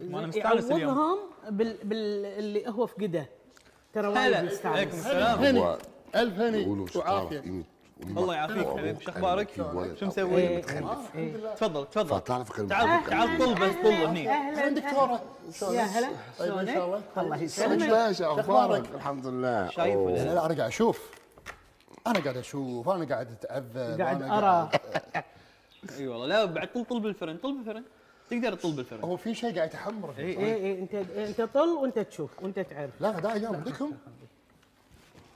وأنا مستانس اليوم. يعوضهم بال... بال... اللي هو فقده ترى وايد هلا. يستانس. عليكم السلام. هني. هو ألف هني وعافية. الله يعافيك حبيبي. شو أخبارك؟ شو مسوي؟ تفضل تفضل. تعال تعال طل بس طل هني. أهلا دكتورة. يا هلا. طيب إن شاء الله. الله. يسلمك. ليش أخبارك؟ الحمد لله شايف. ولا لا أنا قاعد أشوف. أنا قاعد أشوف. أنا قاعد اتعذب قاعد أرى. أي والله. لا بعد طل طل بالفرن طل بالفرن تقدر تطل بالفرن. هو في شيء قاعد يتحمر اي اي اي إنت إنت طل وإنت تشوف وإنت تعرف. لا غداء ينام عندكم.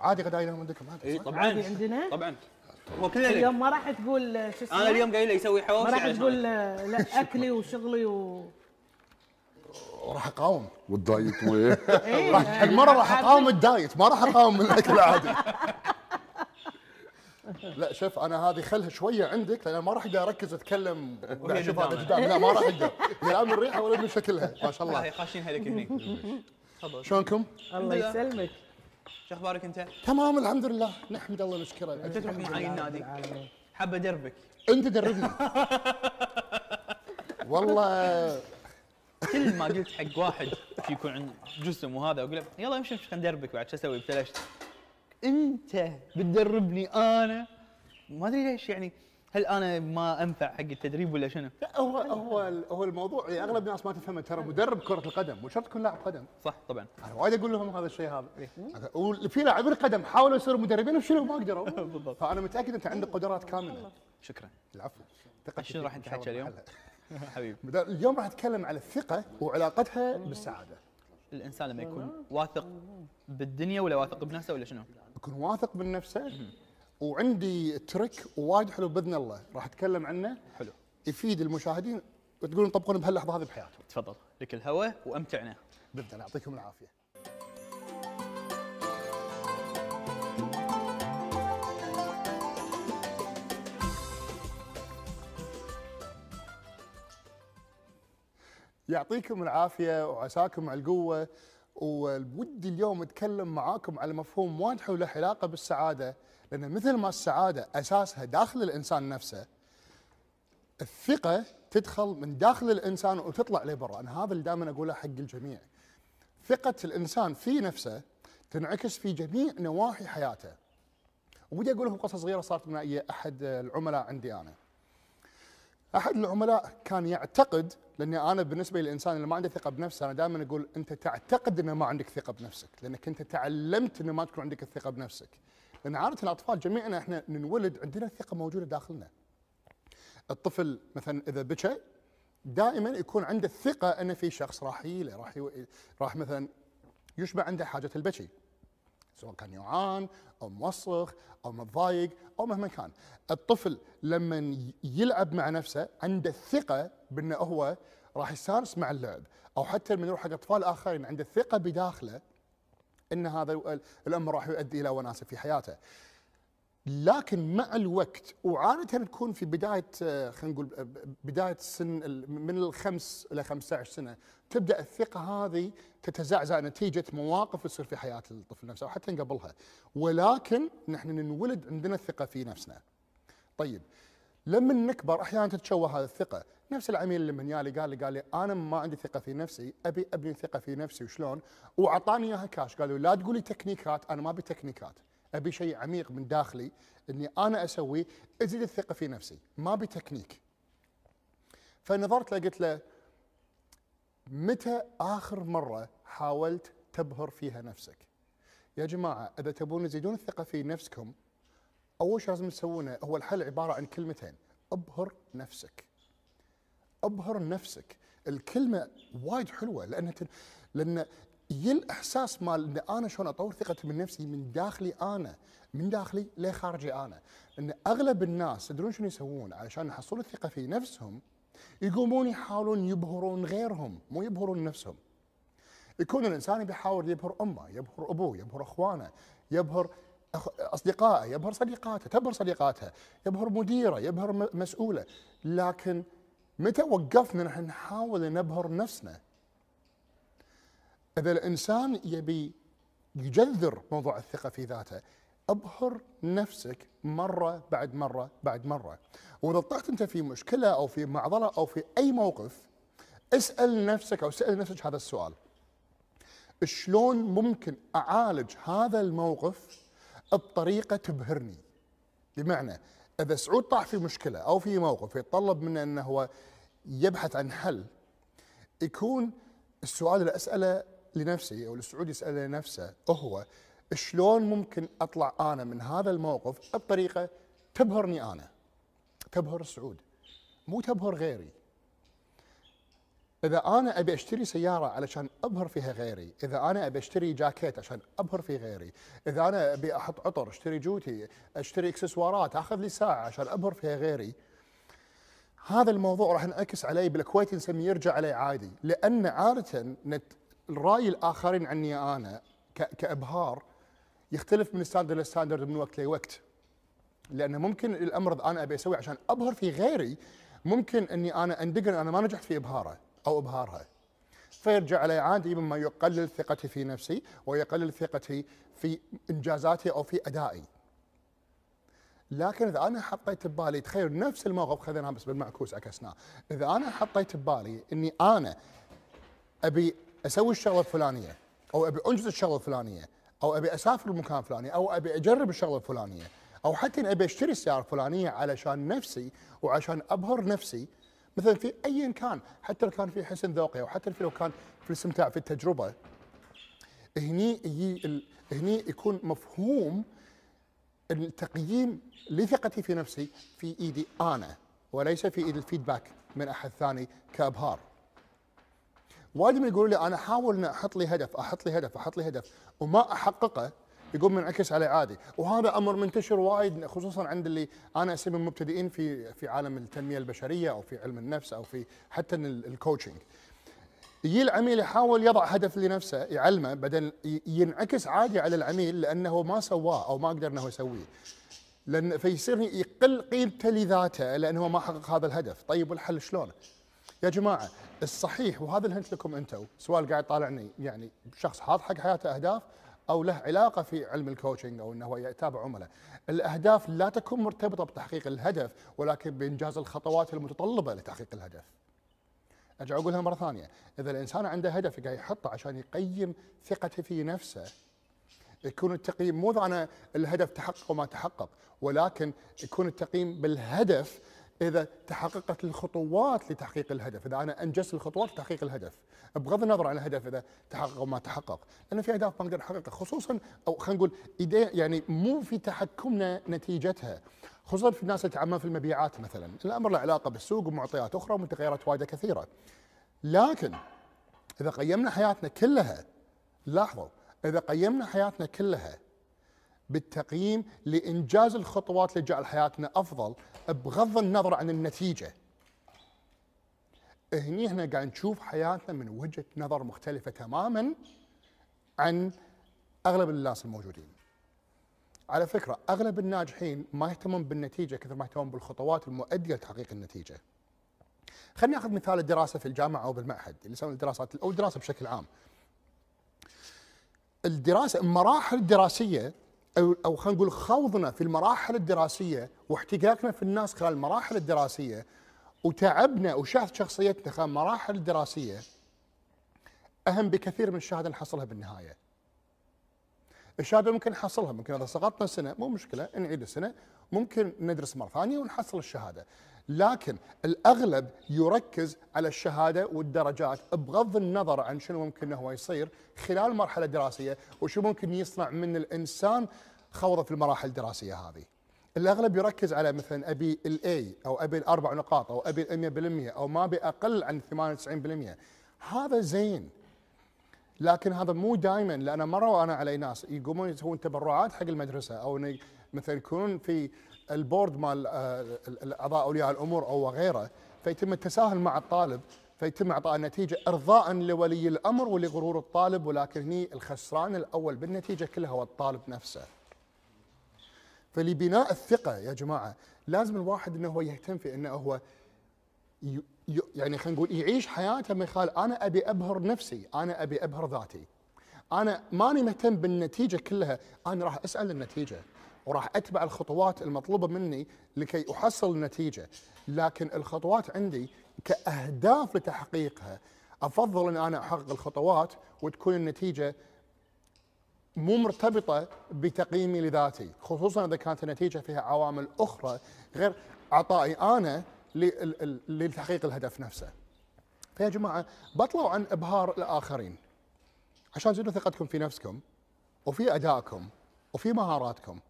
عادي غداء ينام عندكم. عادي اي صح؟ طبعا. عادي عندنا؟ طبعا. هو لك اليوم ما راح تقول شو اسمه؟ أنا اليوم قايل له يسوي ما حواوشي راح علشان تقول لا أكلي وشغلي و وراح أقاوم. وال diet إيه، حق مرة راح أقاوم ال diet ما راح أقاوم الأكل العادي. لا شوف أنا هذه خلها شوية عندك لأن ما راح أقدر أركز أتكلم. أشوف هذا قدامك. قدام لا ما راح أقدر. لا من ريحه ولا من شكلها ما شاء الله. هي خاشين هذيك هني. تفضل. شلونكم؟ الله لله. يسلمك. شو أخبارك أنت؟ تمام الحمد لله. نحمد الله ونشكره. أنت تروح معي النادي. حابة أدربك. أنت دربني والله. كل ما قلت حق واحد يكون عنده جسم وهذا أقول له يلا امشي امشي خلينا ندربك بعد شو أسوي؟ ابتلشت انت بتدربني أنا؟ ما أدري ليش يعني هل أنا ما أنفع حق التدريب ولا شنو؟ لا هو هو هو الموضوع يعني أغلب الناس ما تفهمه. ترى مدرب كرة القدم مو شرط تكون لاعب قدم. صح طبعا. أنا وايد أقول لهم هذا الشيء هذا وفي لاعبين قدم حاولوا يصيروا مدربين وفشلوا ما قدروا. بالضبط. فأنا متأكد أنت عندك قدرات كاملة. شكرا. العفو. شنو راح نتحكى اليوم؟ حبيبي. اليوم راح نتكلم على الثقة وعلاقتها بالسعادة. الإنسان لما يكون واثق بالدنيا ولا واثق بنفسه ولا شنو؟ يكون واثق من نفسه وعندي ترك وايد حلو بإذن الله. راح أتكلم عنه. حلو. يفيد المشاهدين وتقولون طبقون بهاللحظة هذه بحياتهم. تفضل. لك الهوى وأمتعنا. بإذن الله. يعطيكم العافية. يعطيكم العافية وعساكم على القوة. وودي اليوم أتكلم معاكم على مفهوم وايد حول له علاقة بالسعادة لأن مثل ما السعادة أساسها داخل الإنسان نفسه الثقة تدخل من داخل الإنسان وتطلع لبرا أنا هذا اللي دائما أقوله حق الجميع. ثقة الإنسان في نفسه تنعكس في جميع نواحي حياته. ودي أقول لكم قصة صغيرة صارت مع أحد العملاء عندي أنا. أحد العملاء كان يعتقد لاني أنا بالنسبة للإنسان اللي ما عنده ثقة بنفسه أنا دائما أقول أنت تعتقد إنه ما عندك ثقة بنفسك لأنك أنت تعلمت إنه ما تكون عندك الثقة بنفسك لأن عادة الأطفال جميعنا إحنا ننولد عندنا الثقه موجودة داخلنا الطفل مثلا إذا بكى دائما يكون عنده الثقه ان في شخص راح يجي راح. راح مثلا يشبع عنده حاجة البكي سواء كان جوعان أو موسخ أو متضايق أو مهما كان. الطفل لما يلعب مع نفسه عنده الثقة بأنه هو راح يستانس مع اللعب أو حتى لما يروح حق أطفال آخرين عنده الثقة بداخله إن هذا ال- الأمر راح يؤدي إلى وناسة في حياته. لكن مع الوقت وعادة تكون في بداية آه، خلينا نقول آه، بداية سن من الخمس إلى 15 سنة تبدأ الثقة هذه تتزعزع نتيجة مواقف تصير في حياة الطفل نفسه أو حتى قبلها ولكن نحن ننولد عندنا الثقة في نفسنا. طيب لما نكبر أحيانا تتشوه هذه الثقة، نفس العميل اللي من يالي قال لي قال لي أنا ما عندي ثقة في نفسي، أبي أبني ثقة في نفسي وشلون؟ وأعطاني إياها كاش، قالوا لا تقولي techniqueات، أنا ما أبي techniqueات، أبي شيء عميق من داخلي إني أنا اسويه أزيد الثقة في نفسي، ما أبي تكنيك. فنظرت له قلت له متى آخر مرة حاولت تبهر فيها نفسك؟ يا جماعة إذا تبون تزيدون الثقة في نفسكم أول شيء لازم تسوونه هو الحل عبارة عن كلمتين أبهر نفسك أبهر نفسك الكلمة وايد حلوة لأن. لأن يجي الاحساس مال إن أنا شلون أطور ثقتي من نفسي من داخلي أنا من داخلي لخارجي أنا. لأن أغلب الناس تدرون شنو يسوون علشان يحصلون الثقة في نفسهم؟ يقومون يحاولون يبهرون غيرهم مو يبهرون نفسهم. يكون الإنسان بيحاول يبهر أمه، يبهر أبوه، يبهر أخوانه، يبهر أصدقائه، يبهر صديقاته، تبهر صديقاتها، يبهر مديره، يبهر مسؤوله، لكن متى وقفنا نحن نحاول نبهر نفسنا؟ إذا الإنسان يبي يجذر موضوع الثقة في ذاته، أبهر نفسك مرة بعد مرة بعد مرة، وإذا طحت أنت في مشكلة أو في معضلة أو في أي موقف اسأل نفسك أو سأل نفسك هذا السؤال. شلون ممكن أعالج هذا الموقف بطريقة تبهرني؟ بمعنى إذا سعود طاح في مشكلة أو في موقف يتطلب منه إنه هو يبحث عن حل يكون السؤال اللي أسأله لنفسي أو السعود يساله لنفسه هو شلون ممكن أطلع أنا من هذا الموقف بطريقة تبهرني أنا؟ تبهر سعود. مو تبهر غيري. إذا أنا أبي أشتري سيارة علشان أبهر فيها غيري إذا أنا أبي أشتري جاكيت عشان أبهر في غيري إذا أنا أبي أحط عطر أشتري جوتي أشتري إكسسوارات أخذ لي ساعة عشان أبهر فيها غيري هذا الموضوع راح نعكس عليه بالكويت نسميه يرجع عليه عادي. لأن عادة الرأي الآخرين عني أنا كإبهار يختلف من standard ل standard من وقت لوقت. لأن ممكن الأمر أنا أبي أسوي عشان أبهر في غيري ممكن إني أنا أندقن أنا ما نجحت في إبهاره أو إبهارها. فيرجع علي عادي مما يقلل ثقتي في نفسي ويقلل ثقتي في إنجازاتي أو في أدائي. لكن إذا أنا حطيت ببالي تخيل نفس الموقف خذيناه بس بالمعكوس عكسناه إذا أنا حطيت ببالي إني أنا أبي أسوي الشغلة الفلانية أو أبي أنجز الشغلة الفلانية أو أبي أسافر المكان الفلاني أو أبي أجرب الشغلة الفلانية أو حتى أبي أشتري السياره الفلانيه علشان نفسي وعشان أبهر نفسي مثلا في ايا كان حتى لو كان في حسن ذوقي أو حتى لو كان في الاستمتاع في التجربة هني يجي هني يكون مفهوم التقييم لثقتي في نفسي في إيدي أنا وليس في ايد الفيدباك من أحد ثاني كأبهار. وايد من يقولوا لي أنا أحاول ان أحط لي هدف أحط لي هدف أحط لي هدف وما أحققه يقوم منعكس عليه عادي. وهذا أمر منتشر وايد خصوصا عند اللي أنا اسميهم مبتدئين في في عالم التنمية البشرية أو في علم النفس أو في حتى ال coaching يجي العميل يحاول يضع هدف لنفسه يعلمه بدل ينعكس عادي على العميل لأنه ما سواه أو ما قدر إنه يسويه. لأن فيصير يقل قيمته لذاته لأنه ما حقق هذا الهدف. طيب والحل شلون؟ يا جماعة الصحيح وهذا الهنت لكم أنتم سؤال قاعد طالعني يعني شخص حاط حق حياته أهداف أو له علاقة في علم الكوتشنج أو إنه يتابع عملاء. الأهداف لا تكون مرتبطة بتحقيق الهدف ولكن بإنجاز الخطوات المتطلبة لتحقيق الهدف. أرجع اقولها مرة ثانية، إذا الإنسان عنده هدف قاعد يحطه عشان يقيم ثقته في نفسه يكون التقييم مو أنا الهدف تحقق وما تحقق ولكن يكون التقييم بالهدف إذا تحققت الخطوات لتحقيق الهدف، إذا أنا أنجزت الخطوات لتحقيق الهدف، بغض النظر عن الهدف إذا تحقق أو ما تحقق، لأن في أهداف ما نقدر نحققها خصوصا أو خلينا نقول يعني مو في تحكمنا نتيجتها، خصوصا في الناس اللي في المبيعات مثلا، الأمر له علاقة بالسوق ومعطيات أخرى ومتغيرات وايده كثيرة. لكن إذا قيمنا حياتنا كلها لاحظوا إذا قيمنا حياتنا كلها بالتقييم لإنجاز الخطوات اللي جعل حياتنا أفضل بغض النظر عن النتيجة. هني إحنا قاعد نشوف حياتنا من وجهة نظر مختلفة تماما عن أغلب الناس الموجودين. على فكرة أغلب الناجحين ما يهتمون بالنتيجة كثر ما يهتمون بالخطوات المؤدية لتحقيق النتيجة. خليني أخذ مثال الدراسة في الجامعة أو بالمعهد اللي يسوون الدراسات أو الدراسة بشكل عام. الدراسة المراحل الدراسية أو خلينا نقول خوضنا في المراحل الدراسية واحتكاكنا في الناس خلال المراحل الدراسية وتعبنا وشهد شخصيتنا خلال المراحل الدراسية أهم بكثير من الشهادة نحصلها بالنهاية. الشهادة ممكن نحصلها ممكن إذا سقطنا سنة مو مشكلة نعيد السنة ممكن ندرس مرة ثانية ونحصل الشهادة. لكن الأغلب يركز على الشهادة والدرجات. بغض النظر عن شنو ممكن هو يصير خلال المرحله الدراسيه وشو ممكن يصنع من الإنسان خوضة في المراحل الدراسية هذه. الأغلب يركز على مثلا أبي ال A أو أبي الأربع نقاط أو أبي ال 100% أو ما ابي أقل عن 98% هذا زين. لكن هذا مو دائما لأن مرة وأنا علي ناس يقومون يسوون تبرعات حق المدرسة أو مثلا يكونون في ال board مال آه، اعضاء أولياء الأمور أو غيره فيتم التساهل مع الطالب فيتم إعطاء النتيجه إرضاء لولي الأمر ولغرور الطالب ولكن هني الخسران الأول بالنتيجة كلها هو الطالب نفسه. فلبناء الثقة يا جماعة لازم الواحد إنه هو يهتم في إنه هو يعني خلينا نقول يعيش حياته من خلال أنا أبي أبهر نفسي، أنا أبي أبهر ذاتي. أنا ماني مهتم بالنتيجة كلها، أنا راح أسأل النتيجة. وراح أتبع الخطوات المطلوبة مني لكي أحصل النتيجة لكن الخطوات عندي كأهداف لتحقيقها أفضل إن أنا أحقق الخطوات وتكون النتيجة مو مرتبطة بتقييمي لذاتي خصوصا إذا كانت النتيجة فيها عوامل أخرى غير عطائي أنا لتحقيق الهدف نفسه. فيا جماعة بطلوا عن إبهار الآخرين. عشان تزيدوا ثقتكم في نفسكم وفي أدائكم وفي مهاراتكم.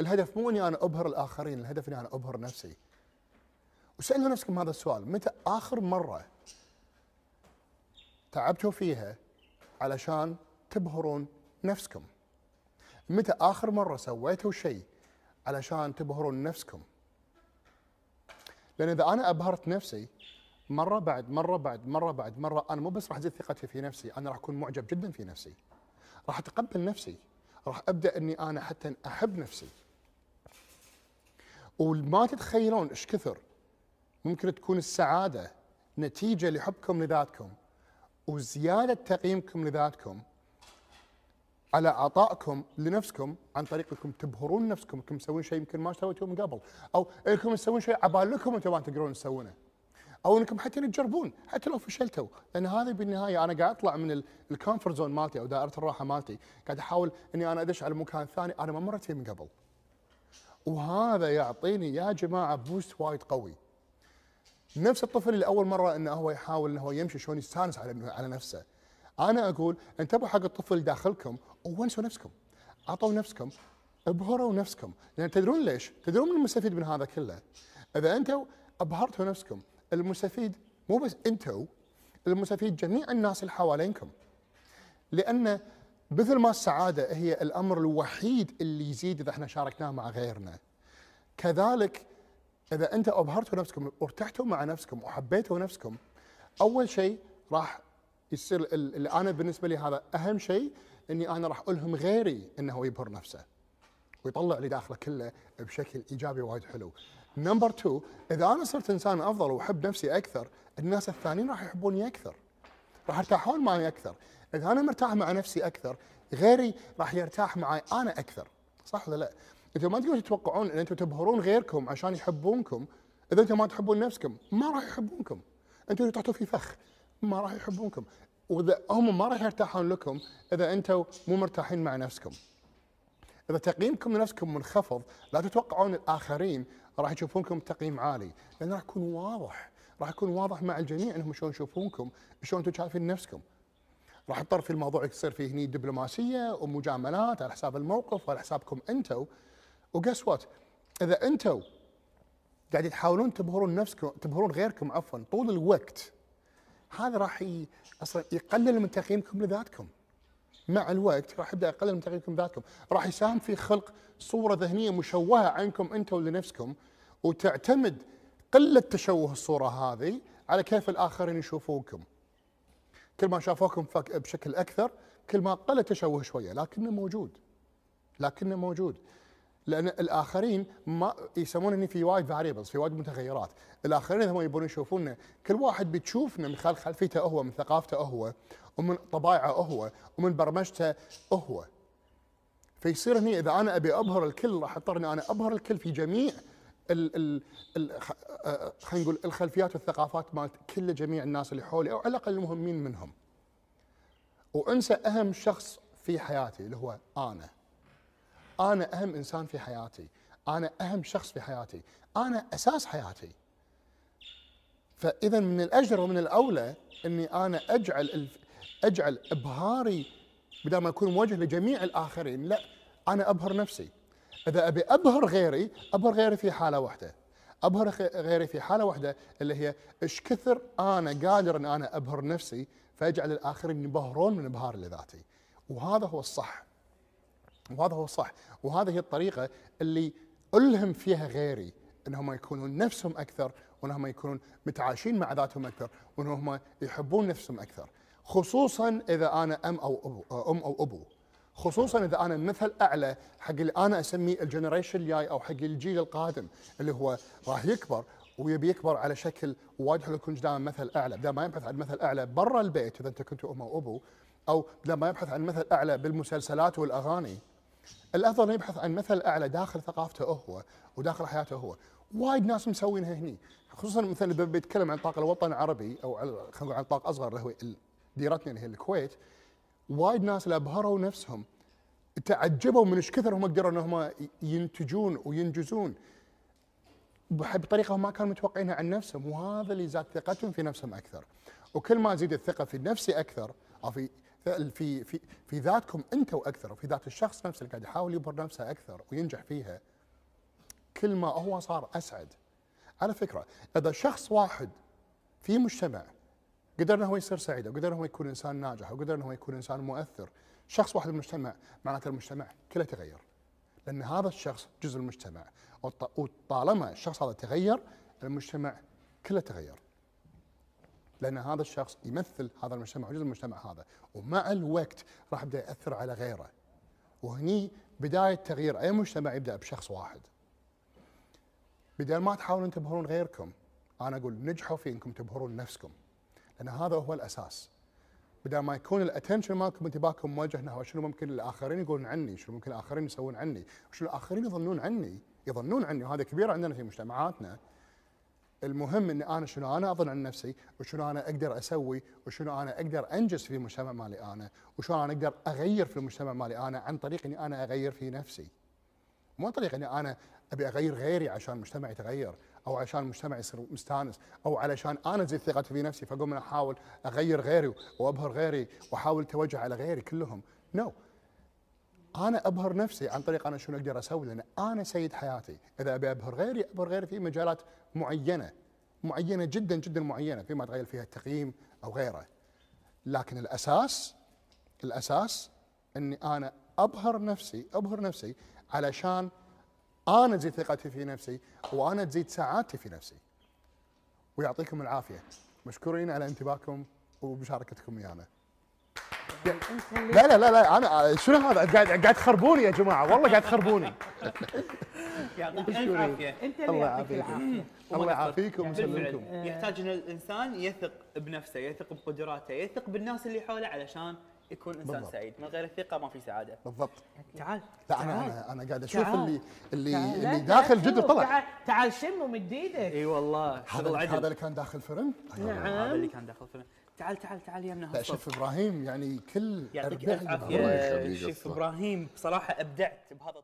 الهدف مو إني أنا أبهر الآخرين الهدف إني أنا أبهر نفسي. وسألوا نفسكم هذا السؤال متى آخر مرة تعبتوا فيها علشان تبهرون نفسكم؟ متى آخر مرة سويتوا شيء علشان تبهرون نفسكم؟ لأن إذا أنا أبهرت نفسي مرة بعد مرة بعد مرة بعد مرة أنا مو بس راح أزيد ثقتي في نفسي أنا راح أكون معجب جدا في نفسي. راح أتقبل نفسي. راح أبدأ إني أنا حتى أحب نفسي. وما تتخيلون إيش كثر ممكن تكون السعادة نتيجة لحبكم لذاتكم وزيادة تقييمكم لذاتكم. على عطائكم لنفسكم عن طريق انكم تبهرون نفسكم أنكم تسوون شيء يمكن ما سويتوه من قبل. أو أنكم تسوون شيء عبالكم أنتم ما تقدرون تسوونه. أو أنكم حتى تجربون حتى لو فشلتوا. لأن هذه بالنهاية أنا قاعد أطلع من ال comfort zone مالتي أو دائرة الراحة مالتي. قاعد أحاول إني أنا أدش على مكان ثاني أنا ما مرت فيه من قبل. وهذا يعطيني يا جماعة boost وايد قوي. نفس الطفل اللي أول مرة إنه هو يحاول إنه هو يمشي شلون يستانس على على نفسه. أنا أقول انتبهوا حق الطفل داخلكم وونسوا نفسكم عطوا نفسكم أبهروا نفسكم لأن تدرون ليش؟ تدرون من المستفيد من هذا كله؟ إذا أنتم أبهرتوا نفسكم المستفيد مو بس أنتم المستفيد جميع الناس اللي حوالينكم لأن مثل ما السعادة هي الأمر الوحيد اللي يزيد إذا إحنا شاركناه مع غيرنا كذلك إذا انت أبهرتوا نفسكم وارتحتوا مع نفسكم وحبيتوا نفسكم أول شيء راح يصير ال- اللي أنا بالنسبة لي هذا أهم شيء إني أنا راح ألهم غيري إنه يبهر نفسه ويطلع اللي داخله كله بشكل إيجابي وايد حلو. نمبر 2 إذا أنا صرت إنسان أفضل وأحب نفسي أكثر الناس الثانيين راح يحبوني أكثر. راح يرتاحون معي أكثر. إذا أنا مرتاح مع نفسي أكثر غيري راح يرتاح معي أنا أكثر. صح ولا لا؟ أنتم ما تقدرون تتوقعون إن أنتم تبهرون غيركم عشان يحبونكم إذا أنتم ما تحبون نفسكم ما راح يحبونكم. أنتم تحطوا في فخ ما راح يحبونكم. وإذا هم ما راح يرتاحون لكم إذا أنتم مو مرتاحين مع نفسكم. إذا تقييمكم لنفسكم منخفض لا تتوقعون الآخرين راح يشوفونكم تقييم عالي. لأن راح يكون واضح. راح يكون واضح مع الجميع إنهم شلون يشوفونكم شلون أنتم شايفين نفسكم. راح يضطر في الموضوع يصير فيه هني دبلوماسية ومجاملات على حساب الموقف وعلى حسابكم أنتم وقس وات إذا أنتم قاعدين تحاولون تبهرون نفسكم تبهرون غيركم عفوا طول الوقت هذا راح ي... أصلا يقلل من تقييمكم لذاتكم مع الوقت راح يبدأ يقلل من تقييمكم ذاتكم، راح يساهم في خلق صورة ذهنية مشوهة عنكم أنتم لنفسكم وتعتمد قلة تشوه الصورة هذه على كيف الآخرين يشوفوكم. كل ما شافوكم بشكل أكثر كل ما قل التشوه شوية لكنه موجود. لكنه موجود. لأن الآخرين ما يسمون ان في وايد فاريبلز في وايد متغيرات، الآخرين هم يبون يشوفونا، كل واحد بتشوفنا من خلال خلفيته هو، من ثقافته هو، ومن طبايعه هو، ومن برمجته هو. فيصير هني إذا أنا أبي أبهر الكل راح أضطر إني أنا أبهر الكل في جميع ال ال ال خ- آه، خلينا نقول الخلفيات والثقافات مالت كل جميع الناس اللي حولي أو على الأقل المهمين منهم. وأنسى أهم شخص في حياتي اللي هو أنا. أنا أهم إنسان في حياتي. أنا أهم شخص في حياتي. أنا أساس حياتي. فإذا من الاجدر ومن الأولى إني أنا أجعل أجعل إبهاري بدل ما يكون موجه لجميع الآخرين لا أنا أبهر نفسي. إذا أبي أبهر غيري أبهر غيري في حالة واحدة. أبهر غيري في حالة واحدة اللي هي إيش كثر أنا قادر إن أنا أبهر نفسي فأجعل الآخرين ينبهرون من إبهار لذاتي. وهذا هو الصح. وهذا هو الصح. وهذه هي الطريقة اللي ألهم فيها غيري إنهم يكونون نفسهم أكثر وإنهم يكونون متعايشين مع ذاتهم أكثر وإنهم يحبون نفسهم أكثر. خصوصا إذا أنا أم أو أبو أم أو أبو. خصوصا إذا أنا مثل أعلى حق اللي أنا أسميه ال generation الجاي أو حق الجيل القادم اللي هو راح يكبر ويبي يكبر على شكل وايد حلو يكون دائما مثل أعلى. بدل ما يبحث عن مثل أعلى برا البيت إذا أنت كنت أم أو أبو أو بدل ما يبحث عن مثل أعلى بالمسلسلات والأغاني الأفضل يبحث عن مثل أعلى داخل ثقافته هو وداخل حياته هو. وايد ناس مسوينها هني خصوصا مثلا إذا بيتكلم عن طاق الوطن العربي أو خلينا نقول عن طاق أصغر اللي هو ديرتنا اللي هي الكويت وايد ناس ابهروا نفسهم. تعجبوا من إيش كثر هم قدروا انهم ينتجون وينجزون. بطريقة ما كانوا متوقعينها عن نفسهم وهذا اللي زاد ثقتهم في نفسهم أكثر. وكل ما زيد الثقة في نفسي أكثر أو في في في في ذاتكم أنتم أكثر وفي ذات الشخص نفسه اللي قاعد يحاول يبهر نفسه أكثر وينجح فيها. كل ما هو صار أسعد. على فكرة إذا شخص واحد في مجتمع قدر إنه هو يصير سعيد وقدر إنه هو يكون إنسان ناجح وقدر إنه هو يكون إنسان مؤثر شخص واحد بالمجتمع معناته المجتمع كله تغير. لأن هذا الشخص جزء من المجتمع وط- وطالما الشخص هذا تغير المجتمع كله تغير. لأن هذا الشخص يمثل هذا المجتمع وجزء من المجتمع هذا. ومع الوقت راح يبدأ يأثر على غيره. وهني بداية تغيير أي مجتمع يبدأ بشخص واحد. بدل ما تحاولون تبهرون غيركم أنا أقول نجحوا في إنكم تبهرون نفسكم. لأن هذا هو الأساس. بدل ما يكون الاتنشن مالكم انتباهكم موجه نحو شنو ممكن الآخرين يقولون عني، شنو ممكن الآخرين يسوون عني، شنو الآخرين يظنون عني، يظنون عني. وهذا كبير عندنا في مجتمعاتنا. المهم إني أنا شنو أنا أظن عن نفسي وشنو أنا أقدر أسوي وشنو أنا أقدر أنجز في المجتمع مالي أنا وشلون أنا أقدر أغير في المجتمع مالي أنا عن طريق إني أنا أغير في نفسي. مو عن طريق إني أنا أبي أغير غيري عشان المجتمع يتغير أو عشان المجتمع يصير مستانس أو علشان أنا ازيد ثقتي في نفسي فأقوم أحاول أغير غيري وأبهر غيري وأحاول اتوجه على غيري كلهم نو no. أنا أبهر نفسي عن طريق أنا شنو أقدر أسوي لأن أنا سيد حياتي. إذا أبي أبهر غيري أبهر غيري في مجالات معينة معينة جدا جدا معينة فيما اتغير فيها التقييم أو غيره. لكن الأساس الأساس إني أنا أبهر نفسي أبهر نفسي علشان أنا تزيد ثقتي في نفسي وأنا تزيد سعادتي في نفسي. ويعطيكم العافية. مشكورين على انتباهكم ومشاركتكم ويانا. لا لا لا لا أنا شنو هذا؟ قاعد قاعد تخربوني يا جماعة والله قاعد تخربوني. يعطيك ألف عافية. أنت الله اللي يعطيك يعافيك. العافية. الله يعافيكم ويسلمكم يحتاج إن الإنسان يثق بنفسه يثق بقدراته يثق بالناس اللي حوله علشان يكون إنسان بالضبط. سعيد. من غير الثقة ما في سعادة. بالضبط. تعال. لا أنا أنا أنا قاعد أشوف تعال. اللي اللي تعال. لا، اللي تعال داخل جدر طلع. تعال- تعال شمه مد إيدك إي والله هذا هذا اللي كان داخل فرن؟ هذا اللي كان داخل فيلم تعال تعال تعال يمنا لا شيف إبراهيم يعني كل يعطيك الف. عافيه شيف. إبراهيم بصراحة أبدعت بهذا